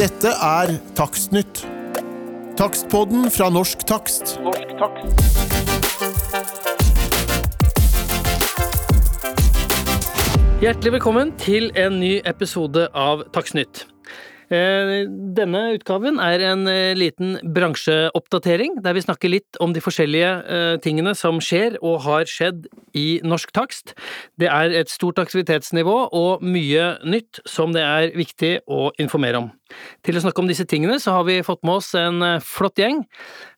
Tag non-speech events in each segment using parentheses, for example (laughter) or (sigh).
Dette er Takstnytt. Takstpodden fra Norsk Takst. Norsk takst. Hjertelig velkommen til en ny episode av Takstnytt. Eh, Denne utgaven er en eh, liten bransjeoppdatering, der vi snakker litt om de forskjellige eh, tingene som skjer og har skjedd i norsk takst. Det er et stort aktivitetsnivå og mye nytt som det er viktig å informere om. Til å snakke om disse tingene så har vi fått med oss en flott gjeng.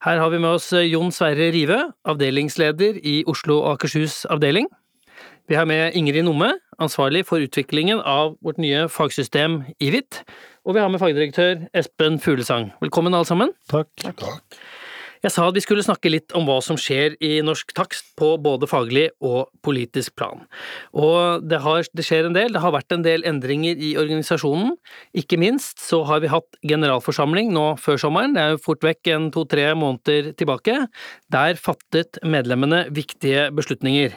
Her har vi med oss Jon Sverre Rive, avdelingsleder i Oslo og Akershus avdeling. Vi har med Ingrid Nomme, ansvarlig for utviklingen av vårt nye fagsystem IVIT. Og vi har med fagdirektør Espen Fuglesang. Velkommen alle sammen. Takk. Jeg sa at vi skulle snakke litt om hva som skjer i norsk takst på både faglig og politisk plan. Og det, har, det skjer en del. Det har vært en del endringer i organisasjonen. Ikke minst så har vi hatt generalforsamling nå før sommeren, det er jo fort vekk en to-tre måneder tilbake. Der fattet medlemmene viktige beslutninger.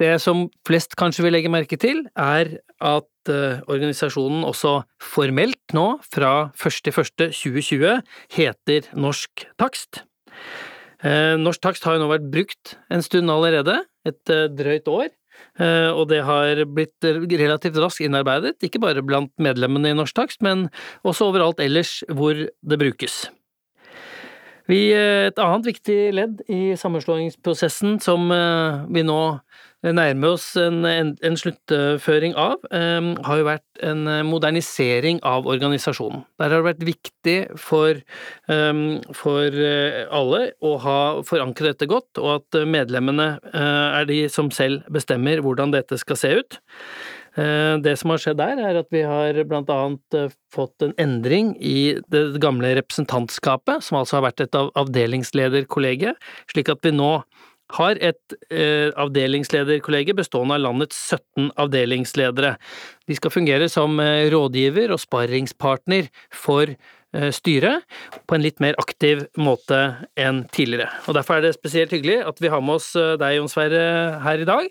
Det som flest kanskje vil legge merke til, er at eh, organisasjonen også formelt nå, fra 1.1.2020, heter Norsk Takst. Eh, Norsk Takst har jo nå vært brukt en stund allerede, et eh, drøyt år. Og det har blitt relativt raskt innarbeidet, ikke bare blant medlemmene i Norsk Takst, men også overalt ellers hvor det brukes. Vi, et annet viktig ledd i sammenslåingsprosessen som vi nå nærmer oss en, en, en sluttføring av, eh, har jo vært en modernisering av organisasjonen. Der har det vært viktig for, eh, for eh, alle å ha forankret dette godt, og at medlemmene eh, er de som selv bestemmer hvordan dette skal se ut. Eh, Det som har skjedd der, er at vi har blant annet eh, fått en endring i det gamle representantskapet, som altså har vært et av- slik at vi nå har et eh, avdelingslederkollege bestående av landets 17 avdelingsledere. De skal fungere som eh, rådgiver og sparringspartner for eh, styret på en litt mer aktiv måte enn tidligere. Og Derfor er det spesielt hyggelig at vi har med oss eh, deg, Jon Sverre, her i dag.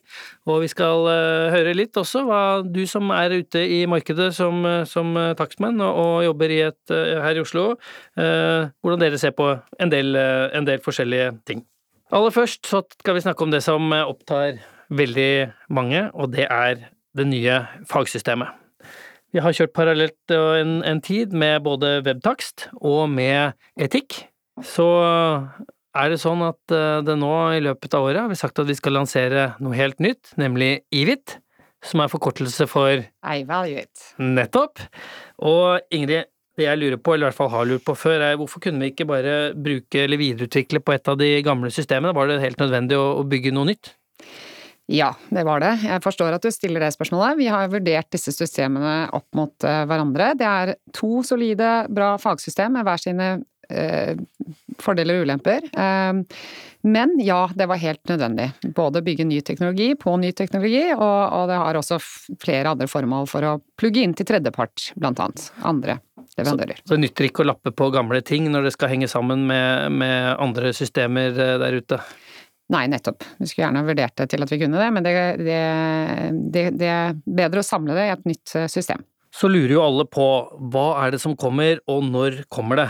Og vi skal eh, høre litt også hva du som er ute i markedet som, eh, som takstmann og, og jobber i et, her i Oslo, hvordan dere ser på en del, en del forskjellige ting. Aller først så skal vi snakke om det som eh, opptar veldig mange, og det er det nye fagsystemet. Vi har kjørt parallelt eh, en, en tid med både webtakst og med etikk. Så er det sånn at eh, det nå i løpet av året har vi sagt at vi skal lansere noe helt nytt, nemlig IVIT, som er forkortelse for I value it. nettopp. Og Ingrid, det jeg lurer på, eller i hvert fall har lurt på før, er hvorfor kunne vi ikke bare bruke eller videreutvikle på et av de gamle systemene? Var det helt nødvendig å, bygge noe nytt? Ja, det var det. Jeg forstår at du stiller det spørsmålet. Vi har vurdert disse systemene opp mot eh, hverandre. Det er to solide, bra fagsystem med hver sine eh, fordeler og ulemper. Eh, men ja, det var helt nødvendig. Både bygge ny teknologi på ny teknologi, og, og det har også flere andre formål for å plugge inn til tredjepart, blant annet. Andre leverandører. Så det nytter ikke å lappe på gamle ting når det skal henge sammen med, med andre systemer eh, der ute. Nei, nettopp. Vi skulle gjerne vurdert det til at vi kunne det, men det, det, det, det er bedre å samle det i et nytt eh, system. Så lurer jo alle på hva er det som kommer, og når kommer det?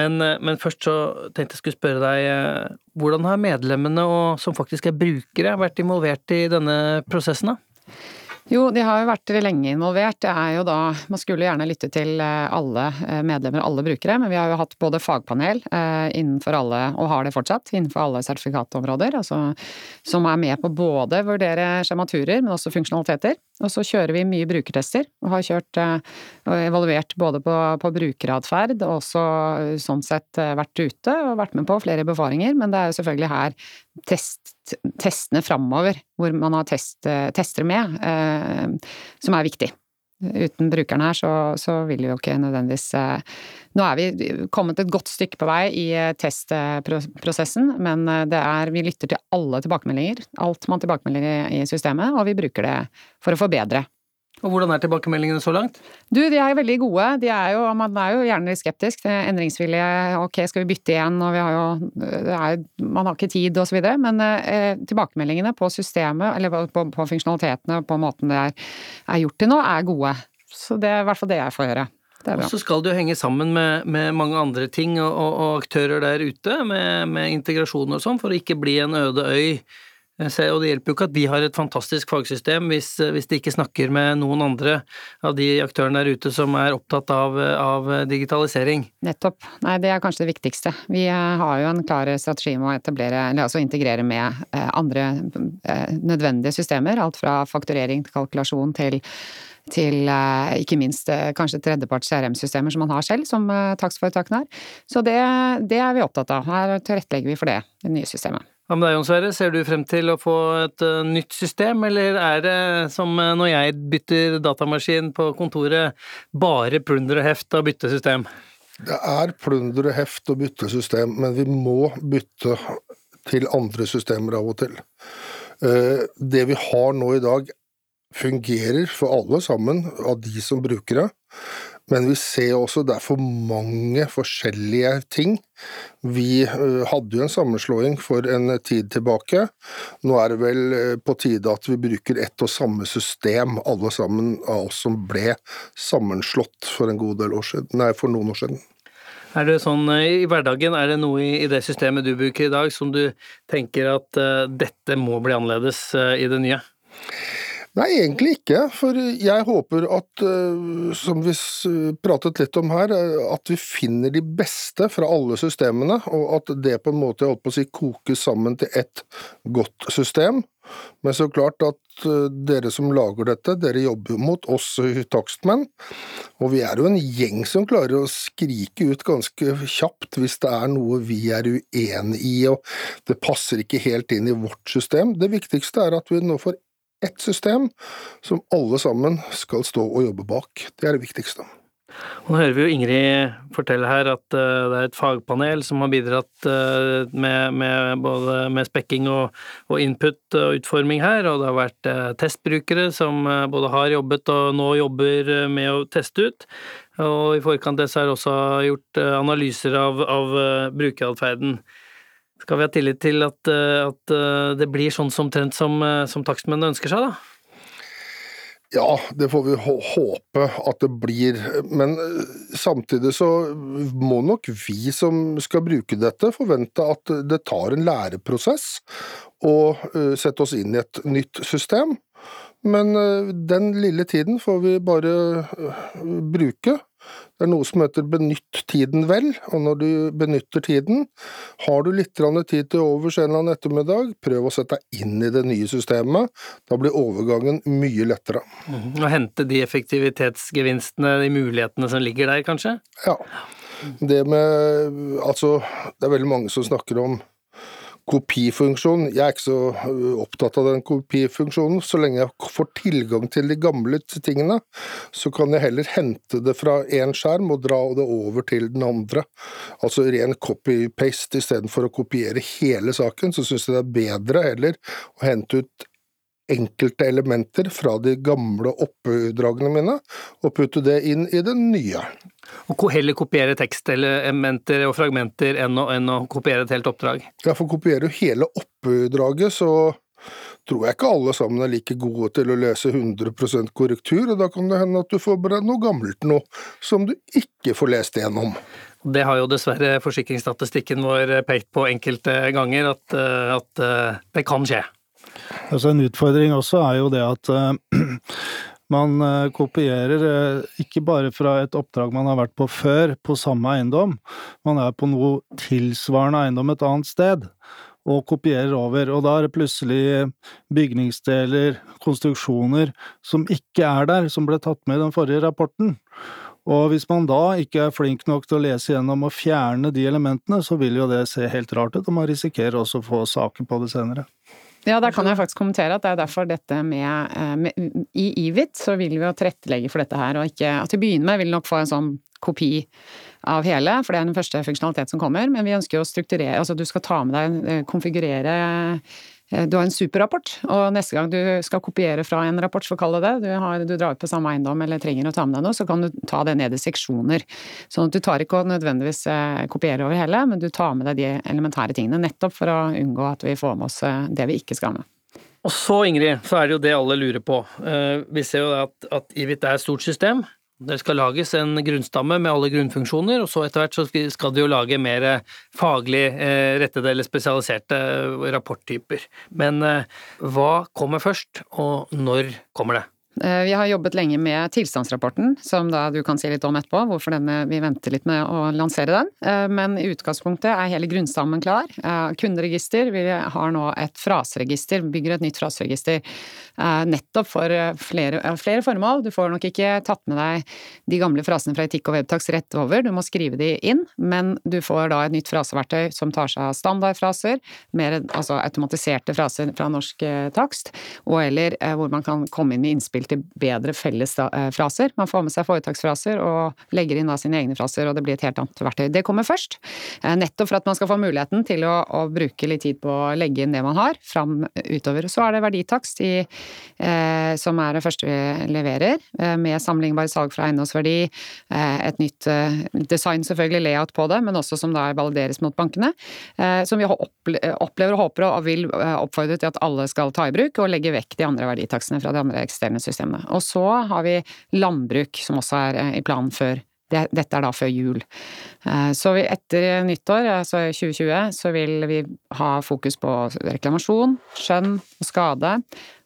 Men, eh, men først så tenkte jeg skulle spørre deg, hvordan har medlemmene og som faktisk er brukere vært involvert i denne prosessen da? Jo, de har jo vært lenge involvert. Det er jo da Man skulle gjerne lytte til eh, alle medlemmer medlemmer, alle brukere, men vi har jo hatt både fagpanel eh, innenfor alle, og har det fortsatt, innenfor alle sertifikatområder, altså som er med på både vurdere skjematurer, men også funksjonaliteter. Og så kjører vi mye brukertester, og har kjørt eh, og evaluert både på, på brukeratferd, og også eh, sånn sett eh, vært ute og vært med på flere befaringer, men det er jo selvfølgelig her test, testene framover, hvor man har test, tester med, eh, som er viktig. Uten brukerne her, så, så vil vi jo ikke nødvendigvis eh, Nå er vi kommet et godt stykke på vei i eh, testprosessen, men eh, det er, vi lytter til alle tilbakemeldinger. Alt man tilbakemelder i, systemet, og vi bruker det for å forbedre. Og hvordan er tilbakemeldingene så langt? Du, de er veldig gode. De er jo, man er jo gjerne litt skeptisk. Det er Endringsvillige, ok, skal vi bytte igjen, og vi har jo det er, Man har ikke tid, videre. Men eh, tilbakemeldingene på systemet, eller på, på, på funksjonalitetene på måten det er, er gjort til nå, er gode. Så det er i hvert fall det jeg får høre. Og så skal det jo henge sammen med, med mange andre ting og, og aktører der ute, med, med integrasjon og sånn, for å ikke bli en øde øy. Ser- Og det hjelper jo ikke at vi har et fantastisk fagsystem hvis, hvis de ikke snakker med noen andre av de aktørene der ute som er opptatt av, av digitalisering. Nettopp. Nei, det er kanskje det viktigste. Vi eh, har jo en klar strategi med å etablere, eller altså integrere med eh, andre eh, nødvendige systemer. Alt fra fakturering til kalkulasjon til til eh, ikke minst eh, kanskje tredjeparts CRM-systemer som man har selv, som eh, takstforetakene har. Så det, det er vi opptatt av. Her tilrettelegger vi for det, det nye systemet. Hva med deg, Jon Sverre, ser du frem til å få et eh, nytt system, eller er det som eh, når jeg bytter datamaskin på kontoret, bare plunder og heft og bytte system? Det er plunder og heft og bytte system, men vi må bytte til andre systemer av og til. Eh, Det vi har nå i dag fungerer for alle sammen av de som bruker det, men vi ser også det er for mange forskjellige ting. Vi eh, hadde jo en sammenslåing for en tid tilbake. Nå er det vel eh, på tide at vi bruker ett og samme system, alle sammen av oss som ble sammenslått for siden, nei, for noen år siden. Er det sånn eh, i hverdagen, er det noe i, det systemet du bruker i dag som du tenker at dette må bli annerledes i det nye? Nei, egentlig ikke. For jeg håper at, eh, som vi pratet litt om her, eh, at vi finner de beste fra alle systemene, og at det på en måte, jeg holdt på å si, kokes sammen til ett godt system. Men så klart at eh, dere som lager dette, dere jobber jo mot oss takstmenn, og vi er jo en gjeng som klarer å skrike ut ganske kjapt hvis det er noe vi er uenig i, og det passer ikke helt inn i vårt system. Det viktigste er at vi nå får ett system som alle sammen skal stå og jobbe bak. Det er det viktigste. Nå hører vi jo Ingrid fortelle her at eh, det er et fagpanel som har bidratt eh, med, med både med spekking og, og input og utforming her, og det har vært eh, testbrukere som både har jobbet og nå jobber med å teste ut. Og i forkant av det så er det også gjort analyser av, av brukeratferden. Skal vi ha tillit til at, eh, at eh, det blir sånn som trent som, eh, som takstmennene ønsker seg, da? Ja, det får vi håpe at det blir, men samtidig så må nok vi som skal bruke dette forvente at det tar en læreprosess å sette oss inn i et nytt system. Men eh, den lille tiden får vi bare eh, bruke. Det er noe som heter benytt tiden vel, og når du benytter tiden, har du litt tid til overs en eller annen ettermiddag, prøv å sette deg inn i det nye systemet. Da blir overgangen mye lettere. Og hente de effektivitetsgevinstene, de mulighetene som ligger der, kanskje? Ja. Det med Altså, det er veldig mange som snakker om kopifunksjon. Jeg er ikke så opptatt av den kopifunksjonen. Så lenge jeg får tilgang til de gamle tingene, så kan jeg heller hente det fra én skjerm og dra det over til den andre. Altså ren copy-paste istedenfor å kopiere hele saken, så syns jeg det er bedre heller å hente ut enkelte elementer fra de gamle oppdragene mine, og putte det inn i det nye. Og heller kopiere tekstelementer og fragmenter enn å, enn å kopiere et helt oppdrag. Ja, for kopierer du hele oppdraget, så tror jeg ikke alle sammen er like gode til å lese 100 korrektur, og da kan det hende at du får bare noe gammelt noe som du ikke får lest igjennom. Det har jo dessverre forsikringsstatistikken vår pekt på enkelte ganger, at, eh, at eh, det kan skje. Altså En utfordring også er jo det at eh, (clears throat) man eh, kopierer eh, ikke bare fra et oppdrag man har vært på før, på samme eiendom, man er på noe tilsvarende eiendom et annet sted, og kopierer over. Og da er det plutselig bygningsdeler, konstruksjoner, som ikke er der, som ble tatt med i den forrige rapporten. Og hvis man da ikke er flink nok til å lese gjennom og fjerne de elementene, så vil jo det se helt rart ut, og man risikerer også å få saker på det senere. Ja, der kan jeg faktisk kommentere at det er derfor dette med, eh, med I IVIT så vil vi jo tilrettelegge for dette her, og ikke At til å begynne med vil vi nok få en sånn kopi av hele, for det er den første funksjonalitet som kommer, men vi ønsker å strukturere Altså du skal ta med deg, eh, konfigurere du har en superrapport, og neste gang du skal kopiere fra en rapport, for å kalle det du, har, du drar ut på samme eiendom eller trenger å ta med deg noe, så kan du ta det ned i seksjoner. Sånn at du tar ikke å nødvendigvis eh, kopiere over hele, men du tar med deg de elementære tingene, nettopp for å unngå at vi får med oss eh, det vi ikke skal med. Og så, Ingrid, så er det jo det alle lurer på. Eh, Vi ser jo at, at IVIT er et stort system. Det skal lages en grunnstamme med alle grunnfunksjoner, og så etter hvert skal de jo lage mer faglig eh, rettede eller spesialiserte rapporttyper. Men eh, hva kommer først, og når kommer det? Eh, vi har jobbet lenge med tilstandsrapporten, som da du kan si litt om etterpå, hvorfor denne, vi venter litt med å lansere den. Eh, men i utgangspunktet er hele grunnstammen klar. Eh, kunderegister, vi har nå et fraseregister, bygger et nytt fraseregister nettopp for flere, flere, formål. Du får nok ikke tatt med deg de gamle frasene fra etikk og webtax rett over, du må skrive de inn, men du får da et nytt fraseverktøy som tar seg av standardfraser, mer altså automatiserte fraser fra norsk takst, og eller hvor man kan komme inn med innspill til bedre felles eh, fraser. Man får med seg foretaksfraser og legger inn da sine egne fraser, og det blir et helt annet verktøy. Det kommer først, eh, nettopp for at man skal få muligheten til å, å bruke litt tid på å legge inn det man har, fram utover. Så er det verditakst i, eh, som er det første vi leverer, eh, med sammenlignbare salg fra eiendomsverdi, eh, et nytt eh, design selvfølgelig, layout på det, men også som da valideres mot bankene. som vi opplever og håper og vil oppfordre til at alle skal ta i bruk, og legge vekk de andre verditakstene fra de andre eksisterende systemene systemene. Og så har vi landbruk, som også er eh, i planen før dette er da før jul. Eh, så etter nyttår, altså 2020, så vil vi ha fokus på reklamasjon, skjønn og skade,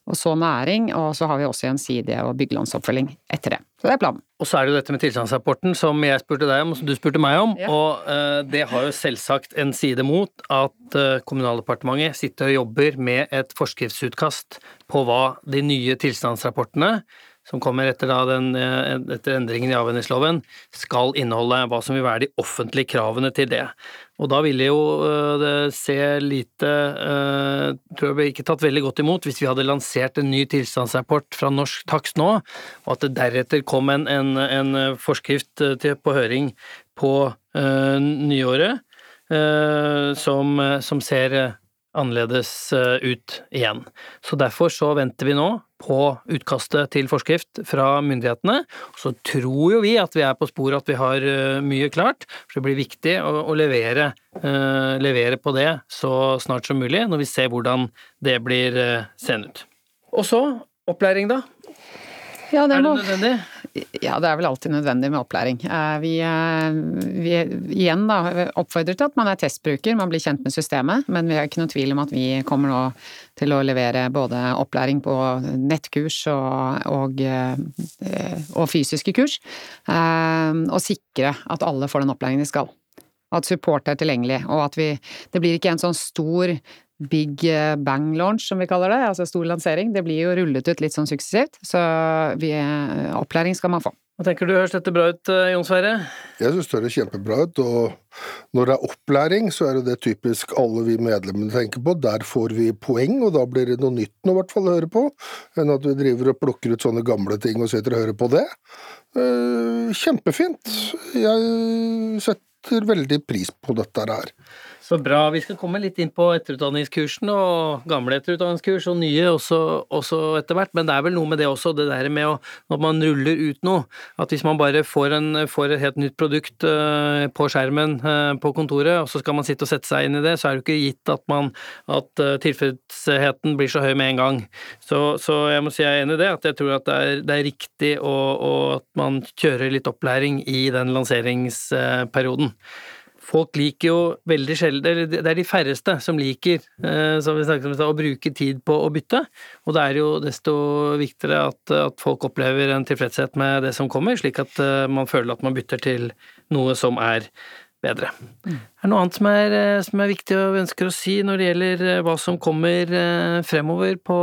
og så næring, og så har vi også gjensidige og byggelånsoppfølging etter det. Så det er planen. Og så er det jo dette med tilstandsrapporten som jeg spurte deg om, og som du spurte meg om. Ja. Og uh, det har jo selvsagt en side mot at uh, Kommunaldepartementet sitter og jobber med et forskriftsutkast på hva de nye tilstandsrapportene som kommer etter, den, eh, etter endringen i avhendingsloven, skal inneholde hva som vil være de offentlige kravene til det. Og da ville jo eh, det se lite uh, Tror jeg ble ikke tatt veldig godt imot hvis vi hadde lansert en ny tilstandsrapport fra Norsk Takst nå, og at det deretter kom en, en, en forskrift til, på høring på uh, nyåret uh, som, som ser annerledes eh, ut igjen. Så derfor så venter vi nå på utkastet til forskrift fra myndighetene. Så tror jo vi at vi er på sporet at vi har eh, mye klart, for det blir viktig å, å levere, eh, levere, på det så snart som mulig, når vi ser hvordan det blir eh, seende ut. Og så opplæring, da. Ja, det er det nødvendig? Ja, det er vel alltid nødvendig med opplæring. Eh, vi, eh, vi igjen da, oppfordrer til at man er testbruker, man blir kjent med systemet, men vi har ikke noen tvil om at vi kommer nå til å levere både opplæring på nettkurs og, og, eh, og fysiske kurs, og sikre at alle får den opplæringen de skal. At support er tilgjengelig, og at vi Det blir ikke en sånn stor big eh, bang launch, som vi kaller det, altså stor lansering. Det blir jo rullet ut litt sånn suksessivt, så vi, eh, opplæring skal man få. Hva tenker du, høres dette bra ut, eh, Jon Sverre? Jeg synes det høres kjempebra ut, og når det er opplæring, så er det det typisk alle vi medlemmene tenker på. Der får vi poeng, og da blir det noe nytt nå, i hvert fall, å høre på, enn at vi driver og plukker ut sånne gamle ting og sitter og hører på det. Kjempefint. Jeg setter veldig pris på dette her. Så bra. Vi skal komme litt inn på etterutdanningskursen og gamle etterutdanningskurs og nye også, også etter hvert, men det er vel noe med det også, det der med å når man ruller ut noe, at hvis man bare får, en, får et helt nytt produkt uh, på skjermen uh, på kontoret, og så skal man sitte og sette seg inn i det, så er det jo ikke gitt at man at uh, tilfredsheten blir så høy med en gang. Så, så, jeg må si jeg er enig i det, at jeg tror at det er, det er riktig å, og at man kjører litt opplæring i den lanseringsperioden folk liker jo veldig sjelden Eller det er de færreste som liker, eh, som vi snakket om, å bruke tid på å bytte. Og det er jo desto viktigere at, at, folk opplever en tilfredshet med det som kommer, slik at uh, man føler at man bytter til noe som er bedre. Mm. Er det noe annet som er, eh, som er viktig og vi ønsker å si når det gjelder hva som kommer fremover på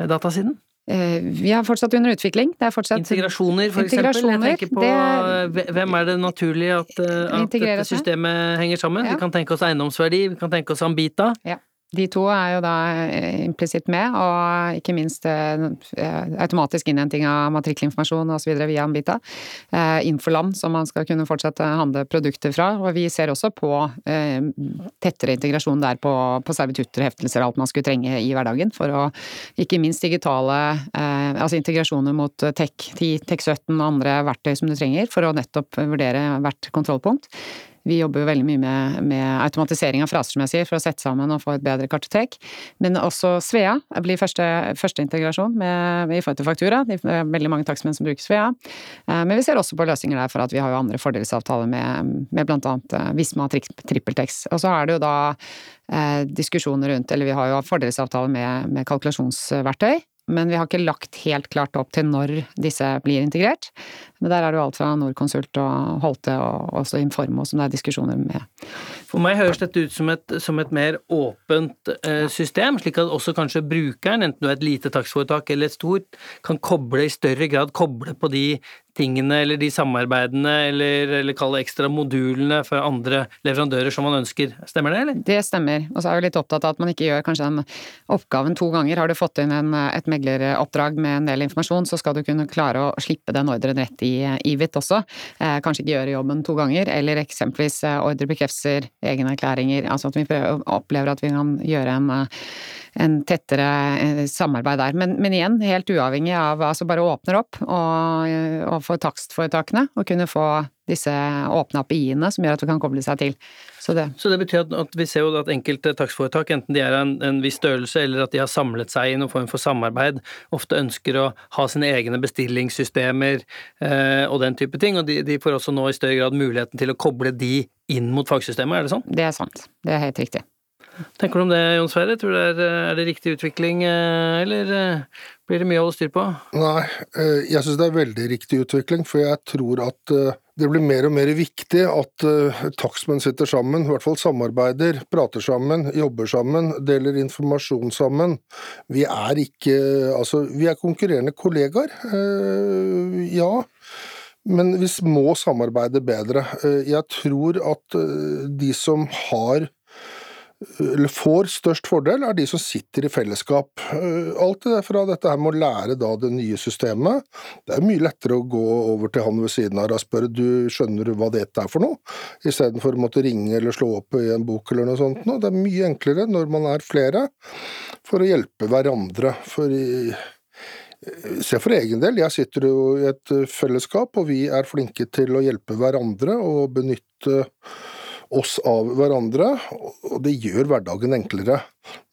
datasiden? Eh, vi er fortsatt under utvikling. integrasjoner, for eksempel. Jeg tenker på Hvem er det naturlig at, eh, at dette systemet henger sammen? Ja. Vi kan tenke oss eiendomsverdi, vi kan tenke oss Ambita. Ja. De to er jo da eh, implisitt med, og ikke minst eh, automatisk innhenting av matrikkelinformasjon osv. via Ambita. Eh, Infoland, som man skal kunne fortsette å handle produkter fra. Og vi ser også på tettere integrasjon der på, på servitutter, heftelser og alt man skulle trenge i hverdagen. For å ikke minst digitale altså integrasjoner mot Tech10, Tech17 og andre verktøy som du trenger for å nettopp vurdere hvert kontrollpunkt. Vi jobber jo veldig mye med, med, automatisering av fraser, som jeg sier, for å sette sammen og få et bedre kartotek. Men også Svea blir første, første integrasjon med, i forhold til faktura. Det er veldig mange takstmenn som bruker Svea. Eh, men vi ser også på løsninger der for at vi har jo andre fordelsavtaler med, med blant annet eh, Visma TrippelTex. Og så er det jo da eh, diskusjoner rundt, eller vi har jo fordelsavtaler med, med kalkulasjonsverktøy men vi har ikke lagt helt klart opp til når disse blir integrert. Men der er det jo alt fra Norconsult og Holte og også Informo som det er diskusjoner med. For meg høres dette ut som et, som et mer åpent eh, system, slik at også kanskje brukeren, enten du er et lite takstforetak eller et stort, kan koble i større grad koble på de tingene eller de samarbeidene eller, eller kall det ekstra modulene for andre leverandører som man ønsker. Stemmer det, eller? Det stemmer. Og så er jeg litt opptatt av at man ikke gjør kanskje den oppgaven to ganger. Har du fått inn en, et megleroppdrag med en del informasjon, så skal du kunne klare å slippe den ordren rett i IVIT også. Eh, kanskje ikke gjøre jobben to ganger, eller eksempelvis eh, ordre bekrefter egenerklæringer. Altså at vi prøver, opplever at vi kan gjøre en en tettere eh, samarbeid der. Men, men, igjen, helt uavhengig av altså bare åpner opp og, og for takstforetakene å kunne få disse åpne API-ene som gjør at du kan koble seg til. Så det, Så det betyr at, at, vi ser jo at enkelte takstforetak, enten de er en, en viss størrelse eller at de har samlet seg i noen form for samarbeid, ofte ønsker å ha sine egne bestillingssystemer eh, og den type ting, og de, de får også nå i større grad muligheten til å koble de inn mot fagsystemet, er det sånn? Det er sant. Det er helt riktig tenker du om det, Jon Sverre? Tror du det er, er, det riktig utvikling, eh, eller eh, blir det mye å holde styr på? Nei, eh, jeg syns det er veldig riktig utvikling, for jeg tror at det blir mer og mer viktig at takstmenn sitter sammen, i hvert fall samarbeider, prater sammen, jobber sammen, deler informasjon sammen. Vi er ikke Altså, vi er konkurrerende kollegaer, ja. Men vi må samarbeide bedre. Jeg tror at de som har får størst fordel, er de som sitter i fellesskap. Eh, alt det fra dette her med å lære da det nye systemet. Det er mye lettere å gå over til han ved siden av og spørre du skjønner hva dette er for noe, istedenfor å måtte ringe eller slå opp i en bok eller noe sånt. Det er mye enklere når man er flere, for å hjelpe hverandre. For i Se for egen del, jeg sitter jo i et fellesskap, og vi er flinke til å hjelpe hverandre og benytte oss av hverandre, og det gjør hverdagen enklere.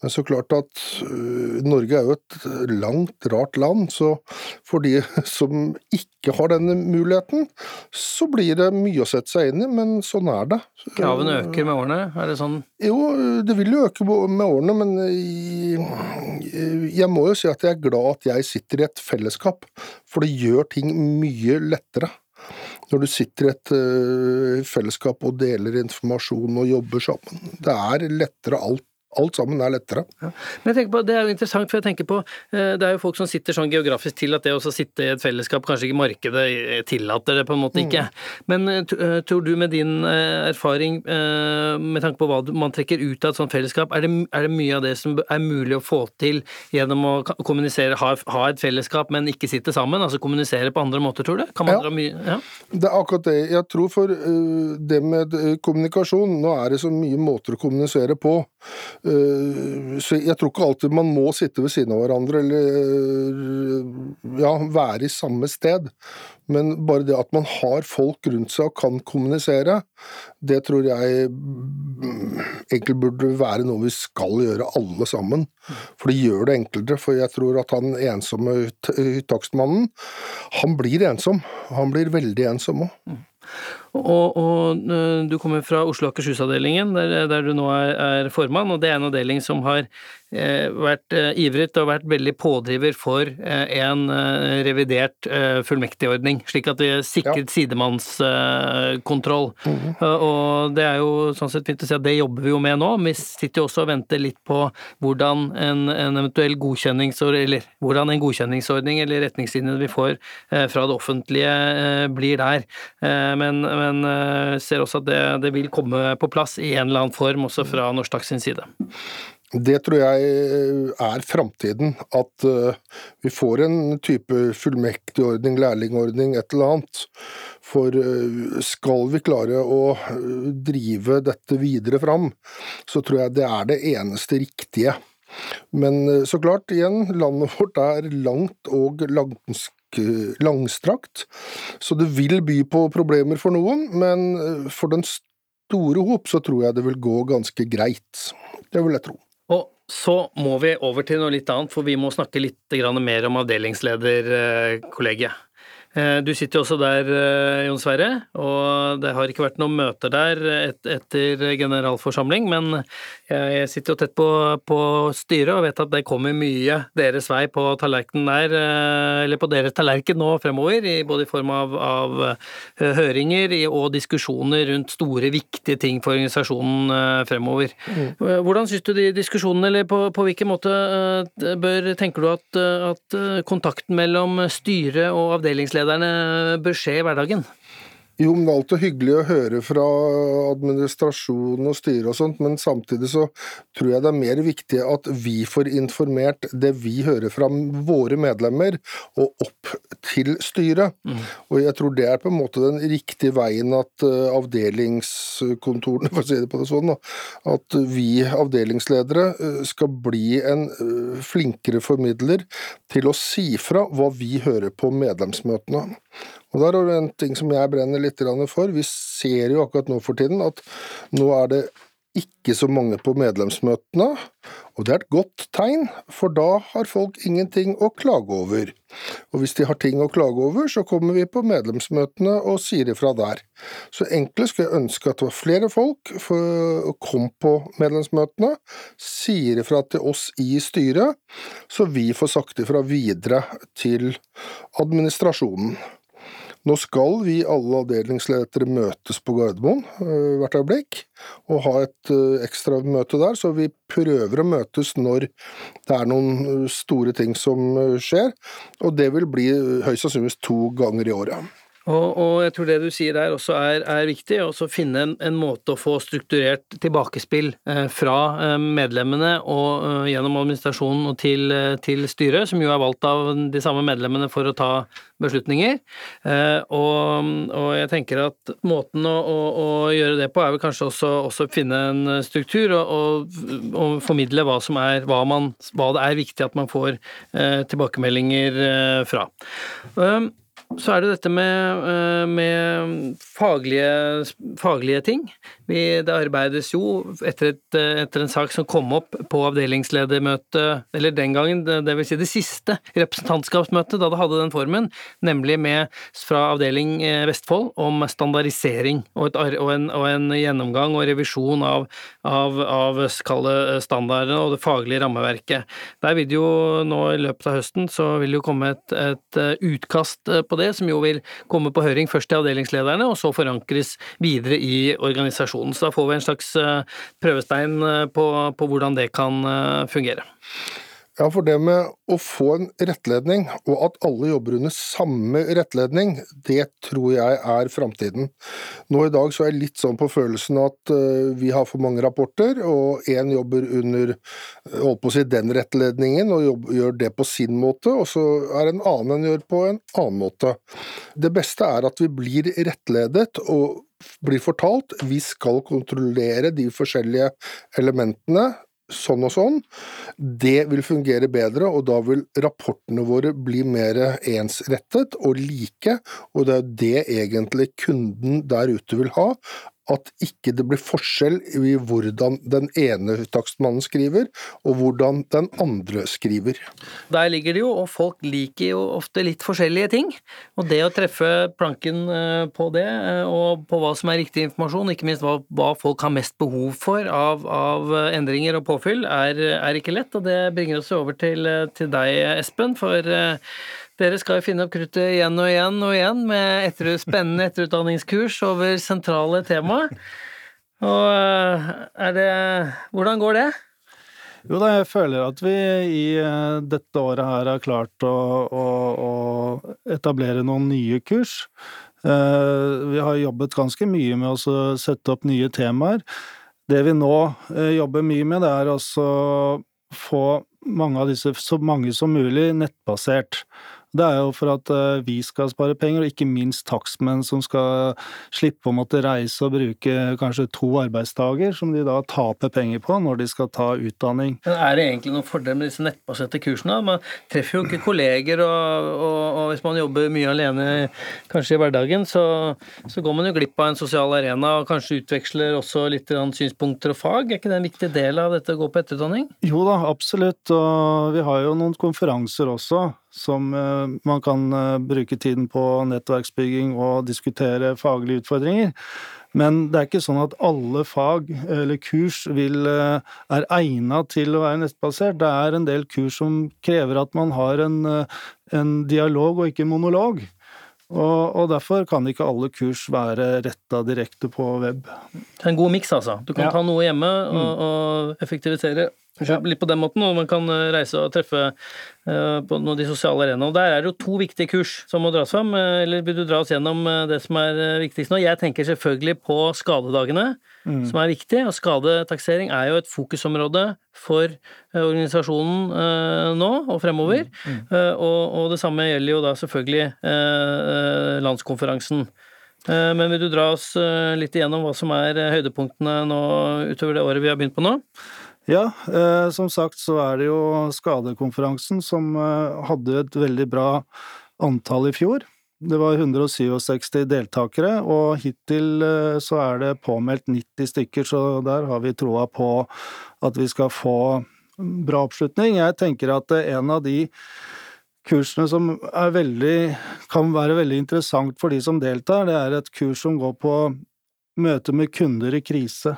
Men så klart at uh, Norge er jo et langt, rart land, så for de som ikke har denne muligheten, så blir det mye å sette seg inn i, men sånn er det. Kravene øker med årene, er det sånn? Jo, det vil jo øke med årene, men jeg må jo si at jeg er glad at jeg sitter i et fellesskap, for det gjør ting mye lettere når du sitter i et uh, fellesskap og deler informasjon og jobber sammen. Det er lettere alt alt sammen er lettere. Ja. Men jeg tenker på, Det er jo interessant, for jeg tenker på eh, det er jo folk som sitter sånn geografisk til at det å sitte i et fellesskap, kanskje ikke markedet tillater det på en måte ikke. Mm. Men eh, eh, tror du med din erfaring, med tanke på hva man trekker ut av et sånt fellesskap, er det, er det mye av det som er mulig å få til gjennom å kommunisere, ha, ha, et fellesskap, men ikke sitte sammen? Altså kommunisere på andre måter, tror du? Kan man ja. dra mye ja? Det er akkurat det. Jeg tror for det med kommunikasjon, nå er det så mye måter å kommunisere på. Eh, så jeg tror ikke alltid man må sitte ved siden av hverandre eller ja, være i samme sted. Men bare det at man har folk rundt seg og kan kommunisere, det tror jeg egentlig burde være noe vi skal gjøre alle sammen. For det gjør det enklere. For jeg tror at han ensomme takstmannen, han blir ensom. Han blir veldig ensom òg. Og, og, eh, du kommer fra Oslo Akershus-avdelingen, der, der, du nå er, er, formann, og det er en avdeling som har Eh, vært eh, ivret og vært veldig pådriver for eh, en revidert fullmektigordning, slik at vi sikret ja. sidemannskontroll. Mm -hmm. Og det er jo sånn sett fint å si at det jobber vi jo med nå. Vi sitter jo også og venter litt på hvordan en, en eventuell godkjenningsordning, eller hvordan en godkjenningsordning eller retningslinjene vi får fra det offentlige blir der. Men, men ser også at det, det vil komme på plass i en eller annen form også fra Norsk Takk sin side. Det tror jeg eh, er framtiden. At eh, vi får en type fullmektigordning, lærlingordning, et eller annet. For eh, skal vi klare å drive dette videre fram, så tror jeg det er det eneste riktige. Men så klart, igjen, landet vårt er langt og langstrakt, så det vil by på problemer for noen. Men for den store hop, så tror jeg det vil gå ganske greit. Det vil jeg tro. Og så må vi over til noe litt annet, for vi må snakke litt mer om avdelingslederkollegiet. Eh, Du sitter jo også der, eh, Jon Sverre, og det har ikke vært noen møter der et, etter generalforsamling, men jeg sitter jo tett på, på styret og vet at det kommer mye deres vei på tallerkenen der, eh, eller på deres tallerken nå fremover, både i form av, av eh, høringer og diskusjoner rundt store, viktige ting for organisasjonen eh, fremover. Eh, Hvordan syns du de diskusjonene, eller på, på hvilken måte bør, tenker du at, at kontakten mellom styret og avdelingslederne bør skje i hverdagen? Jo, men det er alltid hyggelig å høre fra administrasjon og styre og sånt, men samtidig så tror jeg det er mer viktig at vi får informert det vi hører fra våre medlemmer, og opp til styret. Og jeg tror det er på en måte den riktige veien at eh, avdelingskontorene, (laughs) for å si det på det sånn, at vi avdelingsledere eh, skal bli en eh, flinkere formidler til å si fra hva vi hører på medlemsmøtene. Og der er det en ting som jeg brenner litt for. Vi ser jo akkurat nå for tiden at nå er det ikke så mange på medlemsmøtene, og det er et godt tegn, for da har folk ingenting å klage over. Og hvis de har ting å klage over, så kommer vi på medlemsmøtene og sier ifra der. Så egentlig skulle jeg ønske at det var flere folk som kom på medlemsmøtene, sier ifra til oss i styret, så vi får sagt ifra videre til administrasjonen. Nå skal vi alle avdelingsledere møtes på Gardermoen øh, hvert øyeblikk, og ha et øh, ekstra møte der, så vi prøver å møtes når det er noen øh, store ting som skjer, og det vil bli høyst sannsynligvis to ganger i året. Og, og jeg tror det du sier der også er, er viktig, også finne en, en måte å få strukturert tilbakespill eh, fra eh, medlemmene og eh, gjennom administrasjonen og til, eh, til styret, som jo er valgt av de samme medlemmene for å ta beslutninger. Eh, og, og jeg tenker at måten å, å, å gjøre det på er vel kanskje også, å finne en struktur og, og, og formidle hva som er hva, man, hva det er viktig at man får eh, tilbakemeldinger fra. Um, så er det dette med, eh, med faglige, faglige ting. Vi, det arbeides jo etter, et, eh, etter en sak som kom opp på avdelingsledermøtet, eller den gangen, det, vil si det siste representantskapsmøtet, da det hadde den formen, nemlig med fra avdeling eh, Vestfold om standardisering og, et, og, en, og en gjennomgang og revisjon av, av, av standardene og det faglige rammeverket. Der vil det jo nå i løpet av høsten så vil det jo komme et, et eh, utkast eh, på det, som jo vil komme på høring først til avdelingslederne, og så forankres videre i organisasjonen. Så da får vi en slags eh, prøvestein eh, på, på hvordan det kan eh, fungere. Ja, for det med å få en rettledning, og at alle jobber under samme rettledning, det tror jeg er framtiden. Nå i dag så er jeg litt sånn på følelsen at vi har for mange rapporter, og én jobber under holdt på å si den rettledningen og jobb, gjør det på sin måte, og så er en annen en gjør på en annen måte. Det beste er at vi blir rettledet og blir fortalt vi skal kontrollere de forskjellige elementene sånn og sånn. Det vil fungere bedre, og da vil rapportene våre bli mer ensrettet og like, og det er det egentlig kunden der ute vil ha. At ikke det blir forskjell i hvordan den ene takstmannen skriver, og hvordan den andre skriver. Der ligger det jo, og folk liker jo ofte litt forskjellige ting. Og det å treffe planken eh, på det, eh, og på hva som er riktig informasjon, ikke minst hva, hva folk har mest behov for av, av endringer og påfyll, er, er ikke lett. Og det bringer oss over til, til deg, Espen, for eh, dere skal jo finne opp kruttet igjen og igjen og igjen med etter, spennende etterutdanningskurs over sentrale temaer. Og eh, er det Hvordan går det? Jo da, jeg føler at vi i eh, dette året her har klart å, å, å etablere noen nye kurs. Eh, Vi har jobbet ganske mye med å sette opp nye temaer. Det vi nå jobber mye med, det er å få mange av disse, så mange som mulig, nettbasert. Det er jo for at eh, vi skal spare penger, og ikke minst takstmenn som skal slippe å måtte reise og bruke kanskje to arbeidsdager, som de da taper penger på når de skal ta utdanning. Men Er det egentlig noen fordel med disse nettbaserte kursene? Man treffer jo ikke kolleger, og, og, og hvis man jobber mye alene kanskje i hverdagen, så, så, går man jo glipp av en sosial arena, og kanskje utveksler også litt synspunkter og fag. Er ikke det en viktig del av dette å gå på etterutdanning? Jo da, absolutt, og vi har jo noen konferanser også som eh, man kan eh, bruke tiden på nettverksbygging og diskutere faglige utfordringer. Men det er ikke sånn at alle fag eller kurs vil, eh, er egnet til å være nettbasert. Det er en del kurs som krever at man har en, en dialog og ikke en monolog. Og, og, derfor kan ikke alle kurs være retta direkte på web. Det er en god miks, altså. Du kan ja. ta noe hjemme og, mm. og effektivisere litt på den måten, og man kan reise og treffe Eh, på noen av de sosiale arenaene. Og Der er det jo to viktige kurs som må dras fram. Eh, eller vil du dra oss gjennom eh, det som er viktigst nå? Jeg tenker selvfølgelig på skadedagene, mm. som er viktig. Og skadetaksering er jo et fokusområde for organisasjonen nå og fremover. Mm. Mm. Og, og, det samme gjelder jo da selvfølgelig landskonferansen. Men vil du dra oss litt igjennom hva som er høydepunktene nå utover det året vi har begynt på nå? Ja, eh, som sagt så er det jo Skadekonferansen som eh, hadde et veldig bra antall i fjor. Det var 167 deltakere, og hittil eh, så er det påmeldt 90 stykker, så der har vi troa på at vi skal få bra oppslutning. Jeg tenker at en av de kursene som veldig, kan være veldig interessant for de som deltar, det er et kurs som går på møte med kunder i krise.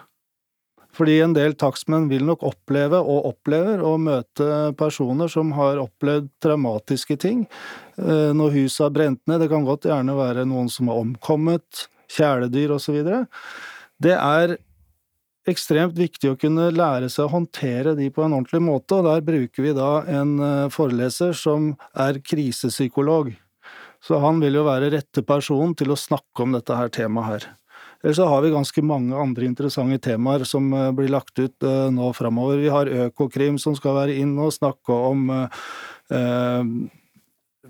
Fordi en del takstmenn vil nok oppleve, og opplever, å møte personer som har opplevd traumatiske ting. Eh, når huset har brent ned, det kan godt gjerne være noen som har omkommet, kjæledyr osv. Det er ekstremt viktig å kunne lære seg å håndtere de på en ordentlig måte, og der bruker vi da en eh, foreleser som er krisepsykolog. Så han vil jo være rette person til å snakke om dette her temaet her. Eller så har vi ganske mange andre interessante temaer som eh, blir lagt ut eh, nå framover. Vi har Økokrim som skal være inn og snakke om eh,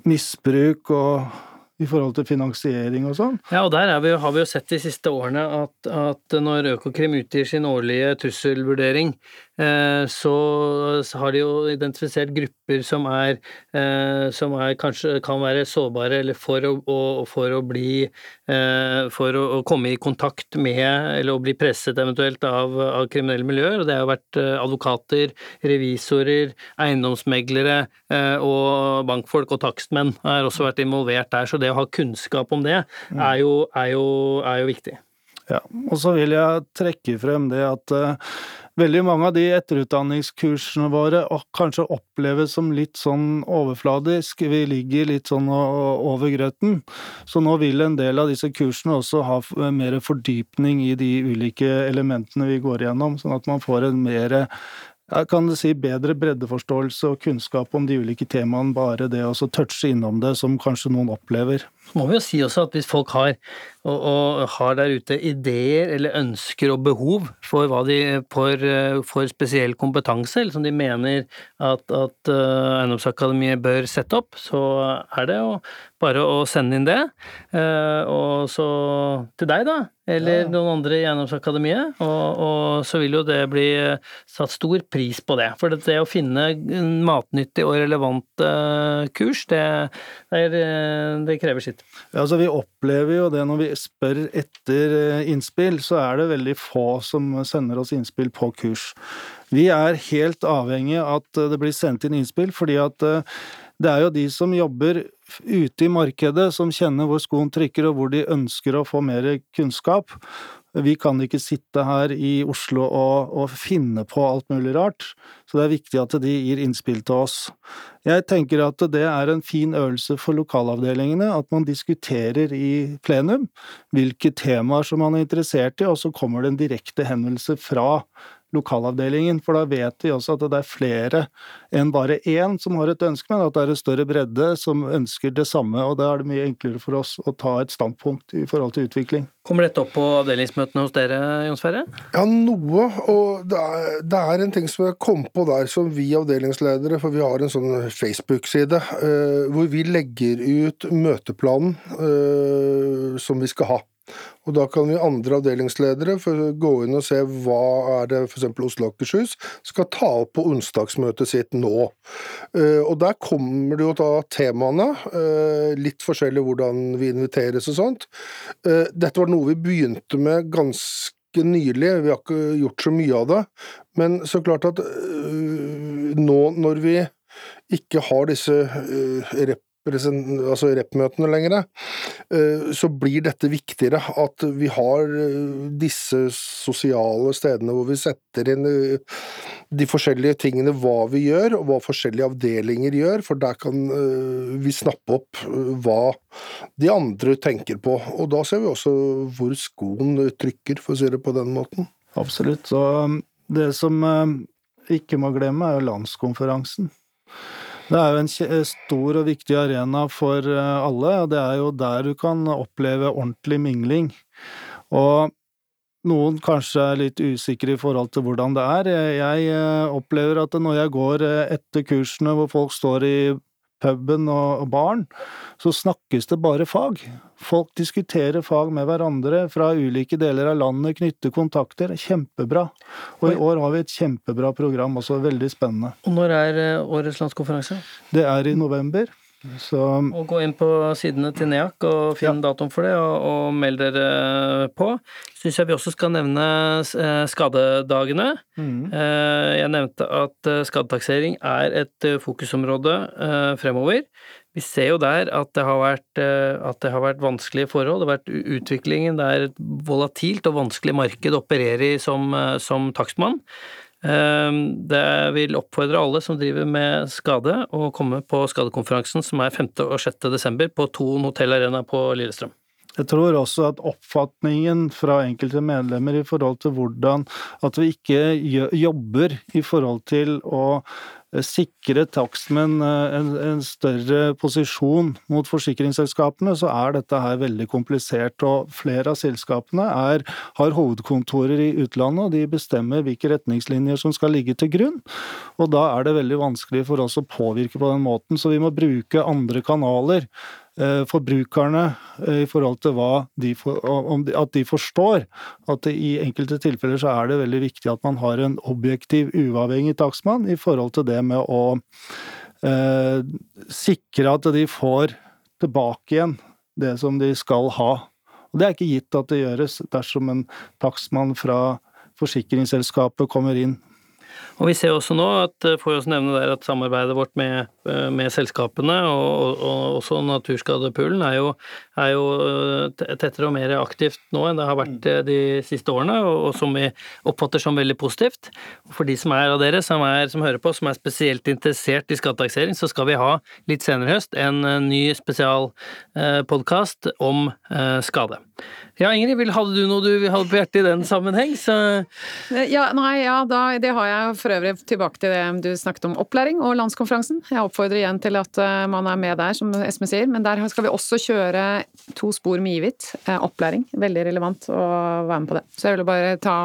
misbruk og i forhold til finansiering og sånn. Ja, og der vi, har vi jo sett de siste årene at, at når Økokrim utgir sin årlige trusselvurdering, eh, så, så, har de jo identifisert grupper som er, eh, som er kanskje kan være sårbare, eller for å, å for å bli eh, For å, komme i kontakt med, eller å bli presset eventuelt av, av kriminelle miljøer. Og det har jo vært eh, advokater, revisorer, eiendomsmeglere eh, og bankfolk og takstmenn har også vært involvert der. så det å ha kunnskap om det mm. er jo, er jo, er jo viktig. Ja, og så vil jeg trekke frem det at veldig mange av de etterutdanningskursene våre kanskje oppleves som litt sånn overfladisk, vi ligger litt sånn over grøten. Så nå vil en del av disse kursene også ha mer fordypning i de ulike elementene vi går igjennom, sånn at man får en mer jeg kan si bedre breddeforståelse og kunnskap om de ulike temaene, bare det å touche innom det, som kanskje noen opplever. Så må vi jo si også at hvis folk har, og, og har der ute ideer eller ønsker og behov for, hva de, for, for spesiell kompetanse, eller som de mener at, at uh, Eiendomsakademiet bør sette opp, så er det jo bare å sende inn det. Uh, og så til deg, da, eller ja. noen andre i Eiendomsakademiet, og, og, så vil jo det bli satt stor pris på det. For det å finne matnyttig og relevant kurs, det, det, det krever sitt. Ja, altså Vi opplever jo det når vi spør etter eh, innspill, så er det veldig få som sender oss innspill på kurs. Vi er helt avhengig av at det blir sendt inn innspill, fordi at eh, det er jo de som jobber ute i markedet, som kjenner hvor skoen trykker og hvor de ønsker å få mer kunnskap. Vi kan ikke sitte her i Oslo og, og, finne på alt mulig rart, så det er viktig at de gir innspill til oss. Jeg tenker at det er en fin øvelse for lokalavdelingene, at man diskuterer i plenum hvilke temaer som man er interessert i, og så kommer det en direkte henvendelse fra lokalavdelingen, for da vet vi også at det er flere enn bare én som har et ønske, men at det er en større bredde som ønsker det samme, og da er det mye enklere for oss å ta et standpunkt i forhold til utvikling. Kommer dette opp på avdelingsmøtene hos dere, Jon Sverre? Ja, noe. Og det er, det er en ting som jeg kom på der som vi avdelingsledere, for vi har en sånn Facebook-side, uh, hvor vi legger ut møteplanen uh, som vi skal ha. Og da kan vi andre avdelingsledere gå inn og se hva er det f.eks. Oslo og Akershus skal ta opp på onsdagsmøtet sitt nå. Eh, og der kommer det jo da temaene, eh, litt forskjellig hvordan vi inviteres og sånt. Eh, dette var noe vi begynte med ganske nylig, vi har ikke gjort så mye av det. Men så klart at nå når vi ikke har disse altså rep-møtene lenger, eh, så blir dette viktigere. At vi har eh, disse sosiale stedene hvor vi setter inn eh, de forskjellige tingene, hva vi gjør, og hva forskjellige avdelinger gjør, for der kan vi snappe opp hva de andre tenker på. Og da ser vi også hvor skoen trykker, for å si det på den måten. Absolutt. Så um, det som ikke må glemme, er jo landskonferansen. Det er jo en stor og viktig arena for eh, alle, og det er jo der du kan oppleve ordentlig mingling. Og noen kanskje er litt usikre i forhold til hvordan det er. Jeg eh, opplever at når jeg går eh, etter kursene hvor folk står i puben og baren, så snakkes det bare fag. Folk diskuterer fag med hverandre fra ulike deler av landet, knytter kontakter. Kjempebra. Og i år har vi et kjempebra program også, veldig spennende. Og når er eh, årets landskonferanse? Det er i november. Så, og gå inn på sidene til NEAC og finn ja. datoen for det, og, og meld dere på. Syns jeg vi også skal nevne eh, skadedagene. Mm. Eh, jeg nevnte at skadetaksering er et fokusområde fremover. Vi ser jo der at det har vært, at det har vært vanskelige forhold. Det har vært utviklingen. Det er et volatilt og vanskelig marked å operere i som, som takstmann. Ehm, det vil oppfordre alle som driver med skade, å komme på skadekonferansen som er 5. og 6. desember på Thon hotell arena på Lillestrøm. Jeg tror også at oppfatningen fra enkelte medlemmer i forhold til hvordan at vi ikke jobber i forhold til å sikre takstmenn eh, en, en, større posisjon mot forsikringsselskapene, så er dette her veldig komplisert. Og flere av selskapene er, har hovedkontorer i utlandet, og de bestemmer hvilke retningslinjer som skal ligge til grunn. Og da er det veldig vanskelig for oss å påvirke på den måten, så vi må bruke andre kanaler. Eh, forbrukerne eh, i forhold til de for, at de forstår at det i enkelte tilfeller så er det veldig viktig at man har en objektiv, uavhengig takstmann i forhold til det med å eh, sikre at de får tilbake igjen det som de skal ha. Og Det er ikke gitt at det gjøres dersom en takstmann fra forsikringsselskapet kommer inn og vi ser også nå at eh, får også nevne der at samarbeidet vårt med, eh, med selskapene og, og, og, også Naturskadepoolen er jo, er jo eh, tettere og mer aktivt nå enn det har vært de siste årene, og, og, som vi oppfatter som veldig positivt. For de som er av dere som, er, som hører på, som er spesielt interessert i skattetaksering, så skal vi ha litt senere i høst en ny spesialpodkast om skade. Ja, Ingrid, hadde du noe du hadde på hjertet i den sammenheng? Så... Ja, nei, ja, da, det har jeg for øvrig tilbake til det du snakket om opplæring og landskonferansen. Jeg oppfordrer igjen til at eh, man er med der, som Esme sier. Men der skal vi også kjøre to spor med Ivit. Eh, opplæring. Veldig relevant å være med på det. Så jeg ville bare ta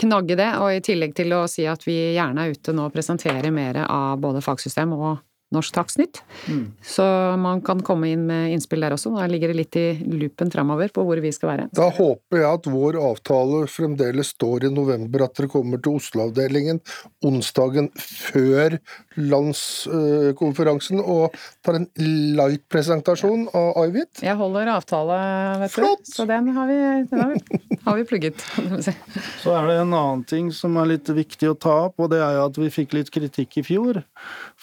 knagge det, og i tillegg til å si at vi gjerne er ute nå og presenterer mer av både fagsystem og Norsk Takstnytt. Mm. Så man kan komme inn med innspill der også. Da ligger det litt i loopen framover på hvor vi skal være. Da håper jeg at vår avtale fremdeles står i november, at dere kommer til Oslo-avdelingen onsdagen før landskonferansen og tar en light-presentasjon av Ivit. Jeg holder avtale, vet Flott. Så den har vi, den har vi, har vi plugget. (laughs) Så er det en annen ting som er litt viktig å ta opp, og det er jo at vi fikk litt kritikk i fjor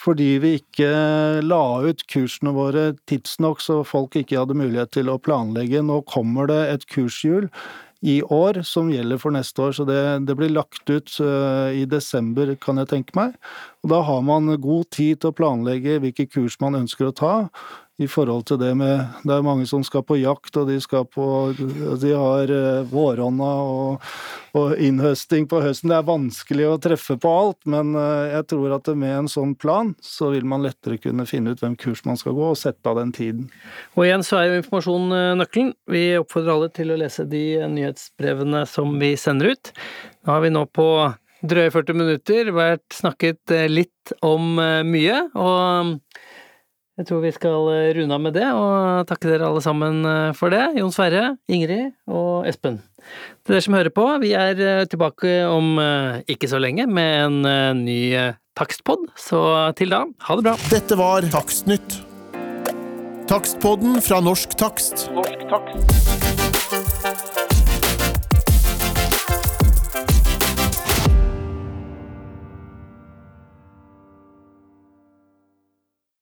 fordi vi ikke la ut kursene våre tidsnok så folk ikke hadde mulighet til å planlegge. Nå kommer det et kurshjul i år som gjelder for neste år, så det, det blir lagt ut uh, i desember, kan jeg tenke meg. Og da har man god tid til å planlegge hvilke kurs man ønsker å ta. I forhold til det med Det er mange som skal på jakt, og de skal på De har eh, våronna og, og innhøsting på høsten. Det er vanskelig å treffe på alt, men eh, jeg tror at med en sånn plan, så vil man lettere kunne finne ut hvem kurs man skal gå, og sette av den tiden. Og igjen så er jo informasjon eh, nøkkelen. Vi oppfordrer alle til å lese de nyhetsbrevene som vi sender ut. Nå har vi nå på drøye 40 minutter vært snakket litt om mye, og jeg tror vi skal eh, runde av med det, og takke dere alle sammen eh, for det. Jon Sverre, Ingrid og Espen. Til dere som hører på, vi er eh, tilbake om ikke så lenge med en ny takstpod, så til da, ha det bra. Dette var Takstnytt. Takstpodden fra Norsk Takst. Norsk takst.